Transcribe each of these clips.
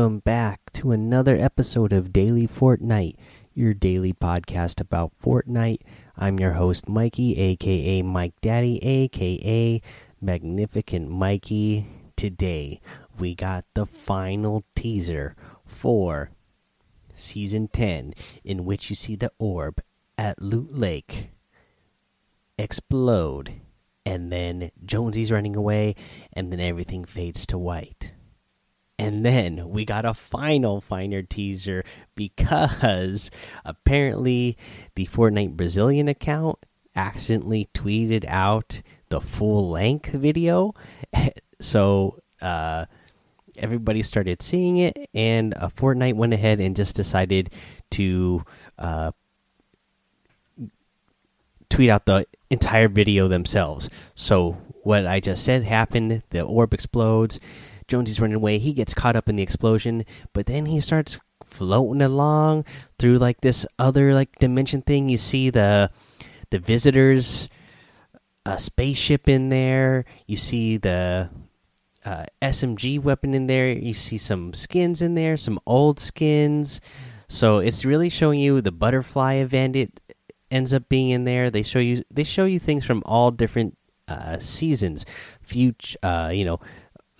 welcome back to another episode of Daily Fortnite, your daily podcast about Fortnite. I'm your host, Mikey, aka Mike Daddy, aka Magnificent Mikey. Today, we got the final teaser for Season 10, in which you see the orb at Loot Lake explode, and then Jonesy's running away, and then everything fades to white. And then we got a final finer teaser because apparently the Fortnite Brazilian account accidentally tweeted out the full length video. So uh, everybody started seeing it, and uh, Fortnite went ahead and just decided to uh, tweet out the entire video themselves. So what I just said happened. The orb explodes Jonesy's running away. He gets caught up in the explosion, but then he starts floating along through like this other like dimension thing. You see the the visitors a spaceship in there. You see the uh, SMG weapon in there. You see some skins in there, some old skins. So it's really showing you the butterfly event. It ends up being in there. They show you they show you things from all different uh, seasons. Future, uh, you know,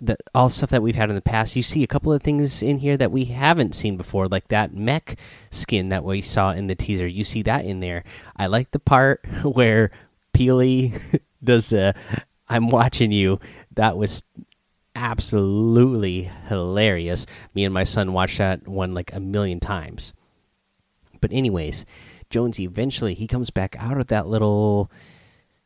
the all stuff that we've had in the past. You see a couple of things in here that we haven't seen before, like that mech skin that we saw in the teaser. You see that in there. I like the part where Peely does I'm watching you. That was absolutely hilarious. Me and my son watched that one like a million times. But anyways, Jonesy eventually he comes back out of that little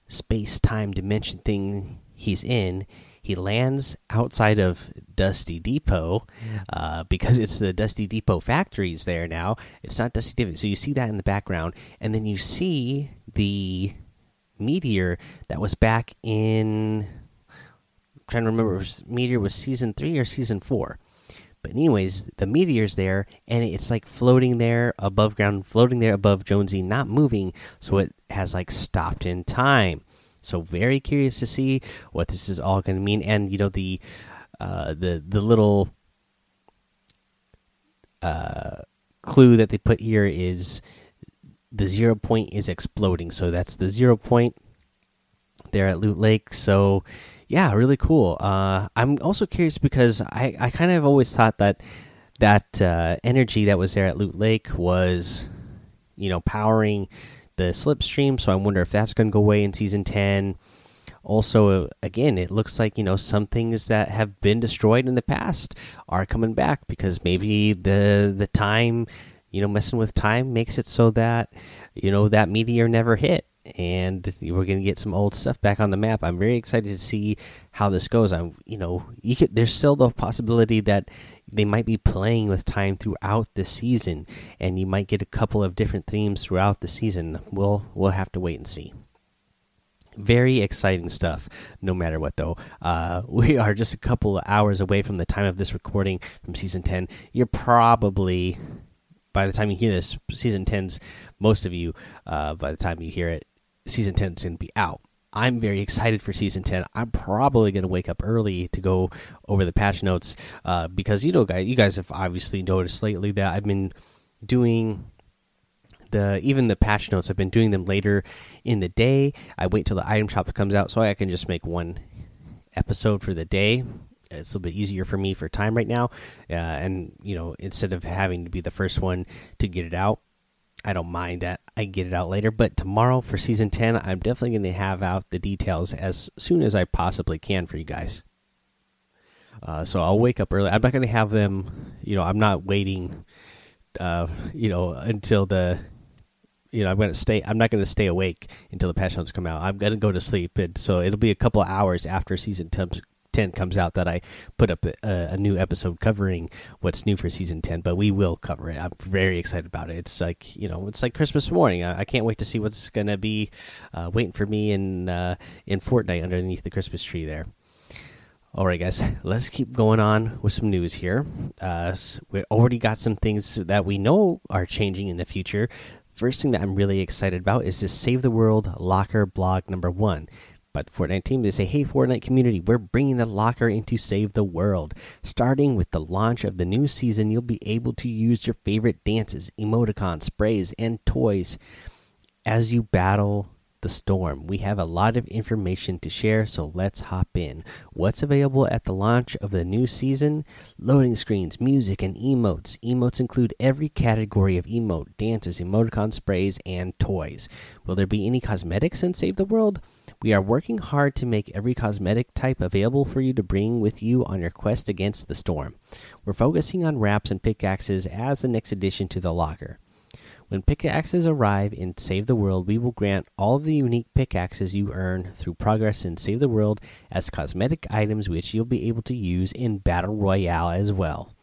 space time dimension thing he's in he lands outside of Dusty Depot uh, because it's the Dusty Depot factories there now. It's not Dusty Depot. So you see that in the background. And then you see the meteor that was back in. I'm trying to remember, meteor was season three or season four. But anyways, the meteor's there, and it's like floating there above ground, floating there above Jonesy, not moving. So it has like stopped in time. So very curious to see what this is all going to mean, and you know the uh, the the little uh, clue that they put here is the zero point is exploding. So that's the zero point there at Loot Lake. So yeah, really cool. Uh, I'm also curious because I I kind of always thought that that uh, energy that was there at Loot Lake was you know powering the slipstream, so I wonder if that's going to go away in season 10. Also, again, it looks like you know some things that have been destroyed in the past are coming back because maybe the the time, you know, messing with time makes it so that you know that meteor never hit, and we're going to get some old stuff back on the map. I'm very excited to see how this goes. I'm, you know, you could, there's still the possibility that they might be playing with time throughout the season, and you might get a couple of different themes throughout the season. We'll we'll have to wait and see. Very exciting stuff. No matter what, though, uh, we are just a couple of hours away from the time of this recording from season ten. You're probably by the time you hear this, season 10's most of you, uh, by the time you hear it, season 10 is going to be out. I'm very excited for season 10. I'm probably going to wake up early to go over the patch notes uh, because you know, guys, you guys have obviously noticed lately that I've been doing the even the patch notes. I've been doing them later in the day. I wait till the item shop comes out so I can just make one episode for the day. It's a little bit easier for me for time right now, uh, and you know, instead of having to be the first one to get it out, I don't mind that I get it out later. But tomorrow for season 10, I'm definitely going to have out the details as soon as I possibly can for you guys. Uh, so I'll wake up early. I'm not going to have them, you know, I'm not waiting, uh, you know, until the, you know, I'm going to stay, I'm not going to stay awake until the patch notes come out. I'm going to go to sleep. And so it'll be a couple hours after season 10, 10 comes out that I put up a, a, new episode covering what's new for season 10, but we will cover it. I'm very excited about it. It's like, you know, it's like Christmas morning. I, I can't wait to see what's going to be uh, waiting for me in, uh, in Fortnite underneath the Christmas tree there. All right, guys, let's keep going on with some news here. Uh, we already got some things that we know are changing in the future. First thing that I'm really excited about is this Save the World Locker blog number one by the Fortnite team. They say, Hey, Fortnite community, we're bringing the locker in to save the world. Starting with the launch of the new season, you'll be able to use your favorite dances, emoticons, sprays, and toys as you battle the storm. We have a lot of information to share, so let's hop in. What's available at the launch of the new season? Loading screens, music, and emotes. Emotes include every category of emote dances, emoticon sprays, and toys. Will there be any cosmetics in Save the World? We are working hard to make every cosmetic type available for you to bring with you on your quest against the storm. We're focusing on wraps and pickaxes as the next addition to the locker. When pickaxes arrive in Save the World, we will grant all the unique pickaxes you earn through progress in Save the World as cosmetic items, which you'll be able to use in Battle Royale as well.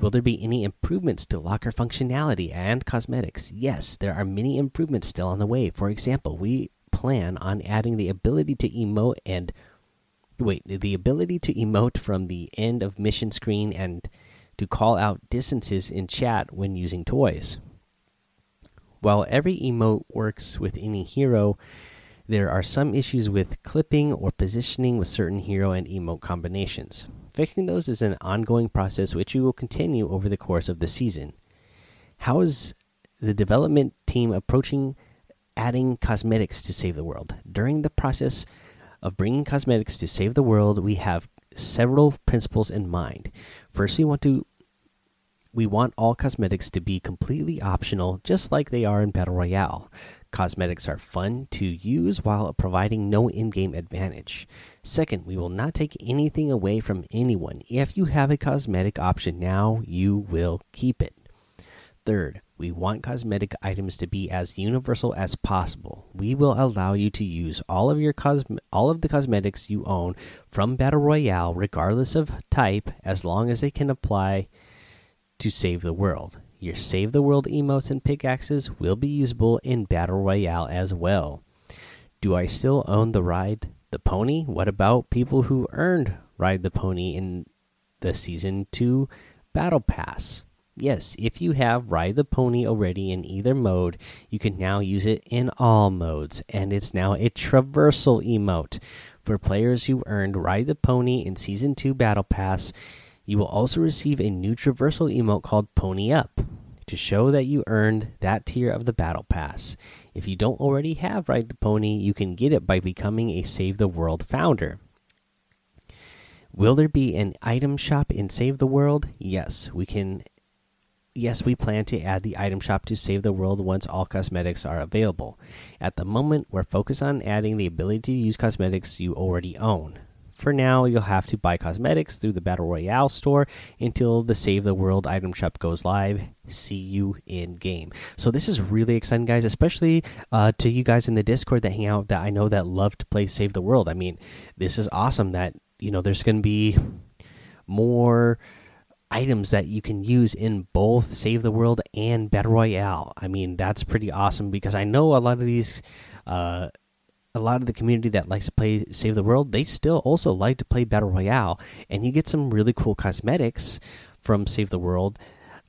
Will there be any improvements to locker functionality and cosmetics? Yes, there are many improvements still on the way. For example, we plan on adding the ability to emote and wait, the ability to emote from the end of mission screen and to call out distances in chat when using toys. While every emote works with any hero, there are some issues with clipping or positioning with certain hero and emote combinations. Fixing those is an ongoing process which we will continue over the course of the season. How is the development team approaching adding cosmetics to save the world? During the process of bringing cosmetics to save the world, we have several principles in mind. First, we want to we want all cosmetics to be completely optional, just like they are in Battle Royale. Cosmetics are fun to use while providing no in game advantage. Second, we will not take anything away from anyone. If you have a cosmetic option now, you will keep it. Third, we want cosmetic items to be as universal as possible. We will allow you to use all of your cosme all of the cosmetics you own from Battle Royale regardless of type as long as they can apply to save the world. Your save the world emotes and pickaxes will be usable in Battle Royale as well. Do I still own the ride the pony? What about people who earned ride the pony in the season 2 battle pass? Yes, if you have Ride the Pony already in either mode, you can now use it in all modes, and it's now a traversal emote. For players who earned Ride the Pony in Season 2 Battle Pass, you will also receive a new traversal emote called Pony Up to show that you earned that tier of the Battle Pass. If you don't already have Ride the Pony, you can get it by becoming a Save the World founder. Will there be an item shop in Save the World? Yes, we can. Yes, we plan to add the item shop to Save the World once all cosmetics are available. At the moment, we're focused on adding the ability to use cosmetics you already own. For now, you'll have to buy cosmetics through the Battle Royale store until the Save the World item shop goes live. See you in game. So this is really exciting, guys, especially uh, to you guys in the Discord that hang out that I know that love to play Save the World. I mean, this is awesome that you know there's going to be more items that you can use in both Save the World and Battle Royale. I mean, that's pretty awesome because I know a lot of these uh, a lot of the community that likes to play Save the World, they still also like to play Battle Royale, and you get some really cool cosmetics from Save the World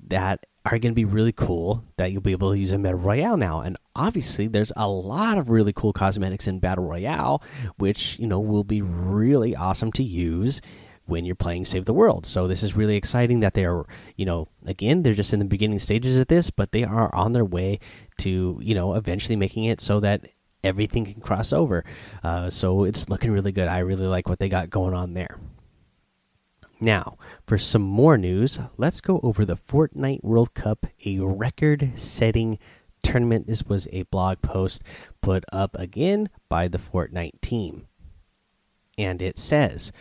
that are going to be really cool that you'll be able to use in Battle Royale now. And obviously, there's a lot of really cool cosmetics in Battle Royale, which you know will be really awesome to use when you're playing Save the World. So this is really exciting that they're, you know, again, they're just in the beginning stages of this, but they are on their way to, you know, eventually making it so that everything can cross over. Uh, so it's looking really good. I really like what they got going on there. Now, for some more news, let's go over the Fortnite World Cup, a record setting tournament. This was a blog post put up again by the Fortnite team. And it says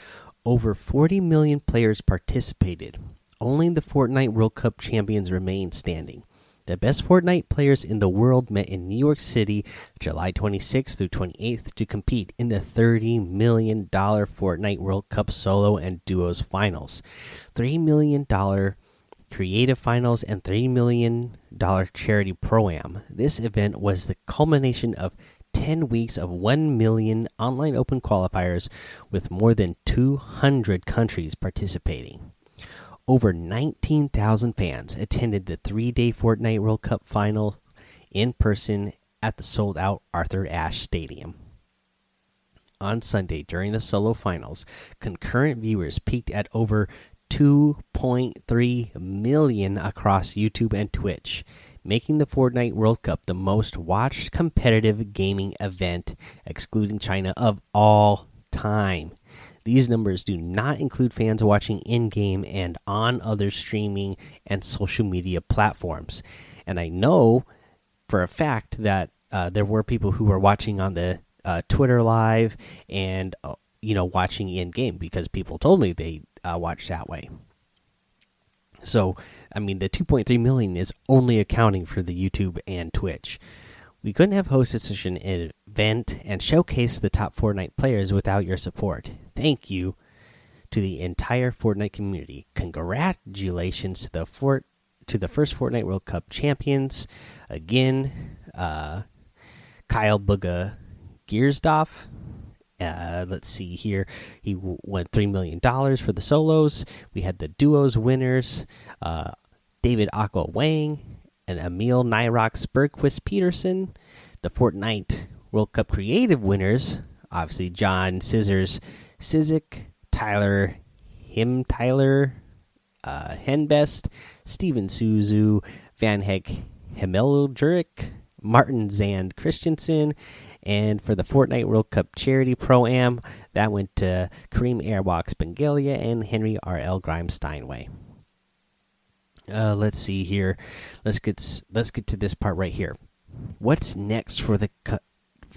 over 40 million players participated. Only the Fortnite World Cup champions remain standing. The best Fortnite players in the world met in New York City July 26th through 28th to compete in the $30 million Fortnite World Cup solo and duos finals, $3 million creative finals, and $3 million charity pro am. This event was the culmination of 10 weeks of 1 million online open qualifiers with more than 200 countries participating. Over 19,000 fans attended the three day Fortnite World Cup final in person at the sold out Arthur Ashe Stadium. on Sunday during the solo finals, concurrent viewers peaked at over 2.3 million across YouTube and Twitch, making the Fortnite World Cup the most watched competitive gaming event, excluding China, of all time. These numbers do not include fans watching in game and on other streaming and social media platforms. And I know for a fact that uh, there were people who were watching on the uh, Twitter live and uh, you know watching in game because people told me they uh, watched that way. So, I mean, the 2.3 million is only accounting for the YouTube and Twitch. We couldn't have hosted such an event and showcase the top Fortnite players without your support. Thank you to the entire Fortnite community. Congratulations to the fort to the first Fortnite World Cup champions. Again, uh, Kyle Bugha Giersdorf. Uh, let's see here. He won three million dollars for the solos. We had the duos winners, uh, David Aqua Wang and Emil Nyhrox Bergquist Pedersen. The Fortnite World Cup creative winners, obviously John Scissors Sizik, Tyler Him Tyler uh, Henbest, Steven Suzu, Van Heck Himmeljuric, Martin Zand Christensen, and for the Fortnite World Cup Charity Pro Am, that went to Kareem Airwaks Bengalia and Henry R.L. Grimes Steinway. Uh, let's see here. Let's get let's get to this part right here. What's next for the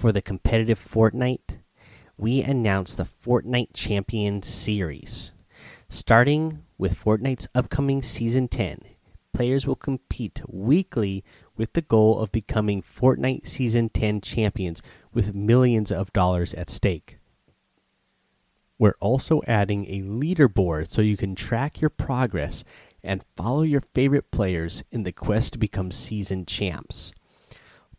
for the competitive Fortnite? We announced the Fortnite Champion Series. Starting with Fortnite's upcoming Season 10, players will compete weekly with the goal of becoming Fortnite Season 10 champions with millions of dollars at stake. We're also adding a leaderboard so you can track your progress and follow your favorite players in the quest to become season champs.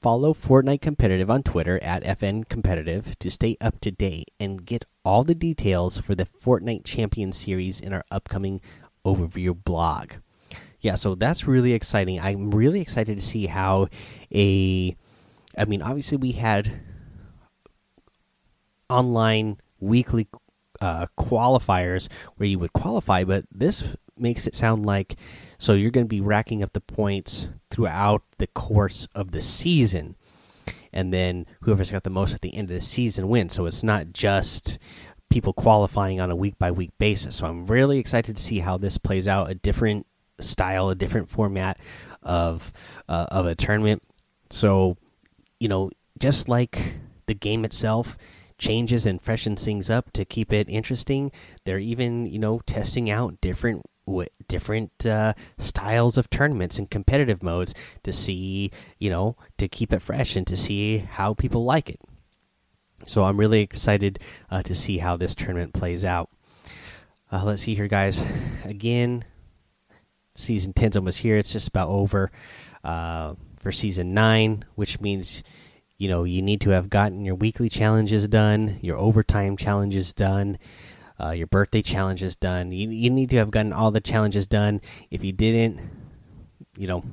Follow Fortnite Competitive on Twitter at FN Competitive to stay up to date and get all the details for the Fortnite Champion Series in our upcoming overview blog. Yeah, so that's really exciting. I'm really excited to see how a. I mean, obviously, we had online weekly uh, qualifiers where you would qualify, but this makes it sound like so you're going to be racking up the points throughout the course of the season, and then whoever's got the most at the end of the season wins. So it's not just people qualifying on a week by week basis. So I'm really excited to see how this plays out. A different style, a different format of uh, of a tournament. So you know, just like the game itself changes and freshens things up to keep it interesting. They're even, you know, testing out different different uh, styles of tournaments and competitive modes to see, you know, to keep it fresh and to see how people like it. So I'm really excited uh, to see how this tournament plays out. Uh, let's see here, guys. Again, season 10's almost here. It's just about over uh, for season 9, which means you know you need to have gotten your weekly challenges done your overtime challenges done uh, your birthday challenges done. You, you need to have gotten all the challenges done. If you didn't you know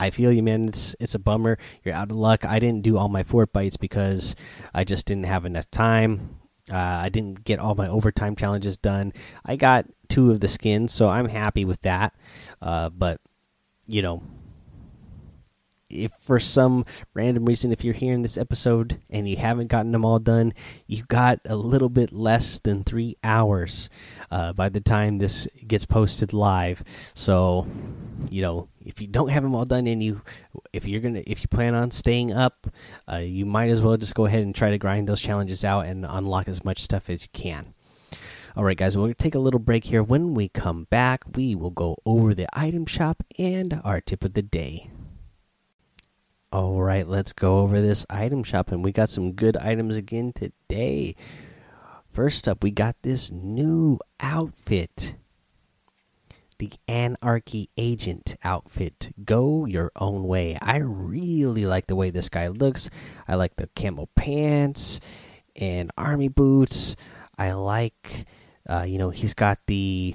i feel you man. It's it's a bummer. You're out of luck. I didn't do all my Fortbytes because i just didn't have enough time. Uh, i didn't get all my overtime challenges done. I got two of the skins so i'm happy with that. Uh, but you know if for some random reason if you're hearing this episode and you haven't gotten them all done you got a little bit less than three hours uh, by the time this gets posted live so you know if you don't have them all done and you if you're gonna if you plan on staying up uh, you might as well just go ahead and try to grind those challenges out and unlock as much stuff as you can all right, guys, we're going to take a little break here. When we come back, we will go over the item shop and our tip of the day. All right, let's go over this item shop, and we got some good items again today. First up, we got this new outfit the Anarchy Agent outfit. Go your own way. I really like the way this guy looks. I like the camel pants and army boots. I like, uh, you know, he's got the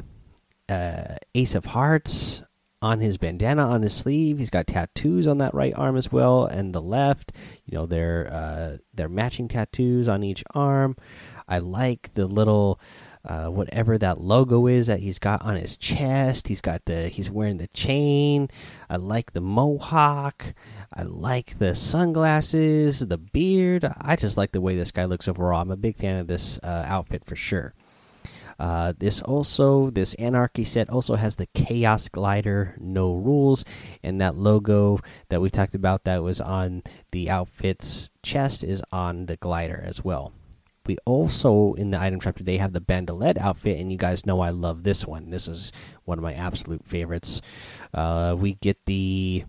uh, Ace of Hearts on his bandana on his sleeve. He's got tattoos on that right arm as well, and the left. You know, they're uh, they're matching tattoos on each arm. I like the little uh, whatever that logo is that he's got on his chest. He's got the he's wearing the chain. I like the mohawk. I like the sunglasses, the beard. I just like the way this guy looks overall. I'm a big fan of this uh, outfit for sure. Uh, this also, this Anarchy set also has the Chaos Glider, no rules, and that logo that we talked about that was on the outfit's chest is on the glider as well. We also in the item shop today have the Bandolette outfit, and you guys know I love this one. This is one of my absolute favorites. Uh, we get the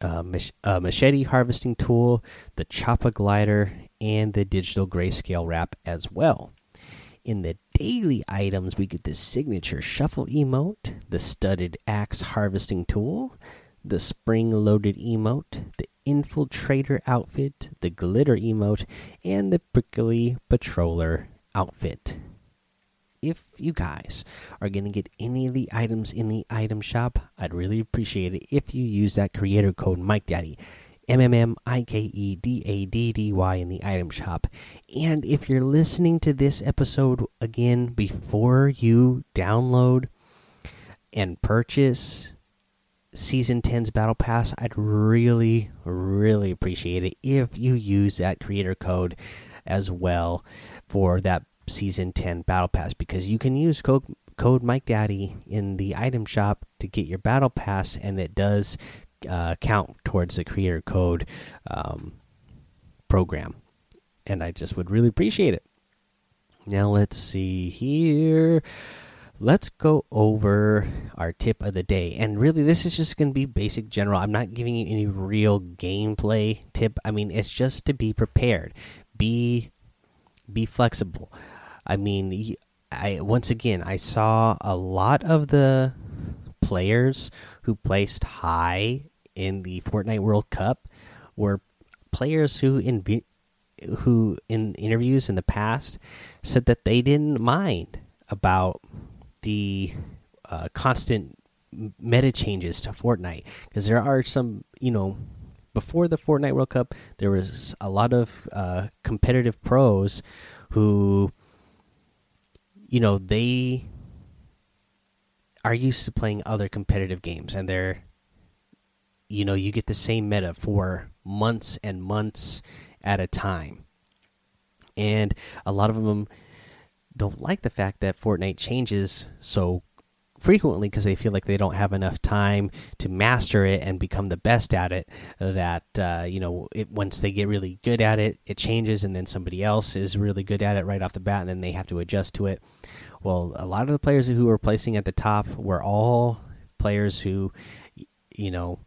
uh, mach uh, machete harvesting tool, the Choppa glider, and the digital grayscale wrap as well. In the daily items, we get the signature shuffle emote, the studded axe harvesting tool, the spring loaded emote, the infiltrator outfit, the glitter emote, and the prickly patroller outfit. If you guys are going to get any of the items in the item shop, I'd really appreciate it if you use that creator code Mike Daddy M M M I K E D A D D Y in the item shop. And if you're listening to this episode again before you download and purchase Season 10's Battle Pass, I'd really, really appreciate it if you use that creator code as well for that Season 10 Battle Pass because you can use code code Mike Daddy in the item shop to get your battle pass, and it does uh, count towards the creator code um, program. And I just would really appreciate it. Now, let's see here. Let's go over our tip of the day. And really, this is just going to be basic general. I'm not giving you any real gameplay tip. I mean, it's just to be prepared. Be be flexible. I mean, I once again, I saw a lot of the players who placed high in the Fortnite World Cup were players who in who in interviews in the past said that they didn't mind about the uh, constant meta changes to Fortnite. Because there are some you know before the Fortnite World Cup there was a lot of uh, competitive pros who you know they are used to playing other competitive games and they're you know you get the same meta for months and months at a time. And a lot of them don't like the fact that Fortnite changes so frequently because they feel like they don't have enough time to master it and become the best at it that uh, you know it, once they get really good at it it changes and then somebody else is really good at it right off the bat and then they have to adjust to it. Well a lot of the players who were placing at the top were all players who you know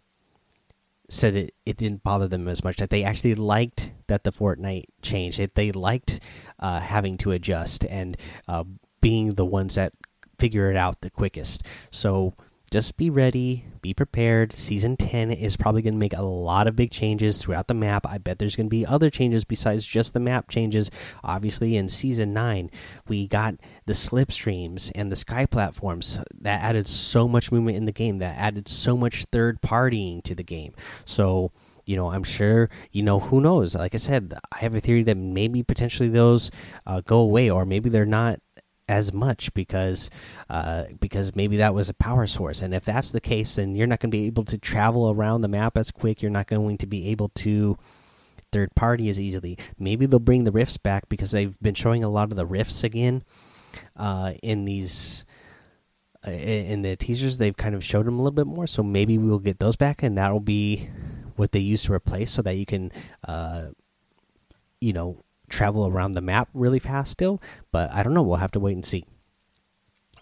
said it, it didn't bother them as much that they actually liked that the Fortnite changed it they liked uh, having to adjust and uh, being the ones that figure it out the quickest. So just be ready, be prepared. Season 10 is probably going to make a lot of big changes throughout the map. I bet there's going to be other changes besides just the map changes. Obviously, in Season 9, we got the slipstreams and the sky platforms that added so much movement in the game, that added so much third partying to the game. So, you know, I'm sure, you know, who knows? Like I said, I have a theory that maybe potentially those uh, go away, or maybe they're not as much because uh, because maybe that was a power source. And if that's the case then you're not going to be able to travel around the map as quick. You're not going to be able to third party as easily. Maybe they'll bring the rifts back because they've been showing a lot of the rifts again uh, in these uh, in the teasers. They've kind of showed them a little bit more. So maybe we'll get those back and that'll be what they use to replace so that you can uh, you know travel around the map really fast still, but I don't know. We'll have to wait and see.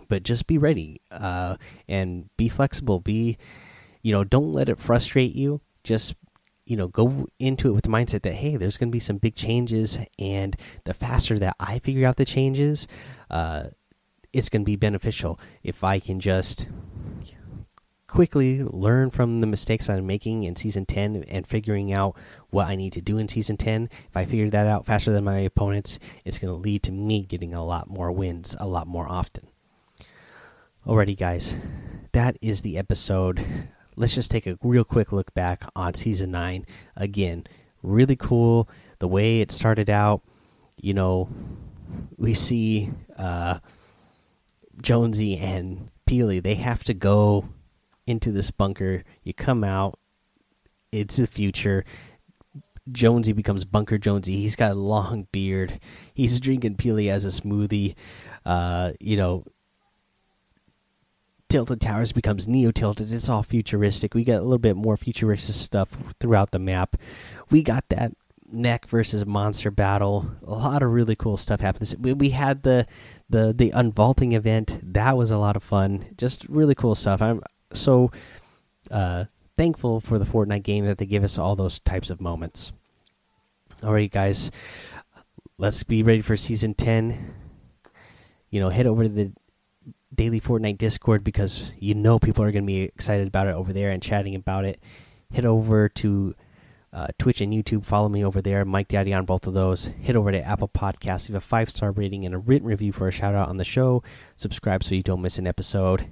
But just be ready uh, and be flexible. Be, you know, don't let it frustrate you. Just, you know, go into it with the mindset that hey, there's going to be some big changes, and the faster that I figure out the changes, uh, it's going to be beneficial if I can just quickly learn from the mistakes I'm making in season 10 and figuring out what I need to do in season 10. If I figure that out faster than my opponents, it's going to lead to me getting a lot more wins a lot more often. Alrighty, guys, that is the episode. Let's just take a real quick look back on season nine. Again, really cool the way it started out. You know, we see uh, Jonesy and Peely. They have to go into this bunker. You come out. It's the future. Jonesy becomes Bunker Jonesy. He's got a long beard. He's drinking Peely as a smoothie. Uh, you know, Tilted Towers becomes Neo Tilted. It's all futuristic. We get a little bit more futuristic stuff throughout the map. We got that mech versus monster battle. A lot of really cool stuff happens. We, we had the the the unvaulting event. That was a lot of fun. Just really cool stuff. I'm so uh, thankful for the Fortnite game that they give us all those types of moments. Alright, guys, let's be ready for season ten. You know, head over to the daily Fortnite Discord because you know people are going to be excited about it over there and chatting about it. Head over to uh, Twitch and YouTube. Follow me over there, Mike Daddy on both of those. Head over to Apple Podcasts, leave a five star rating and a written review for a shout out on the show. Subscribe so you don't miss an episode.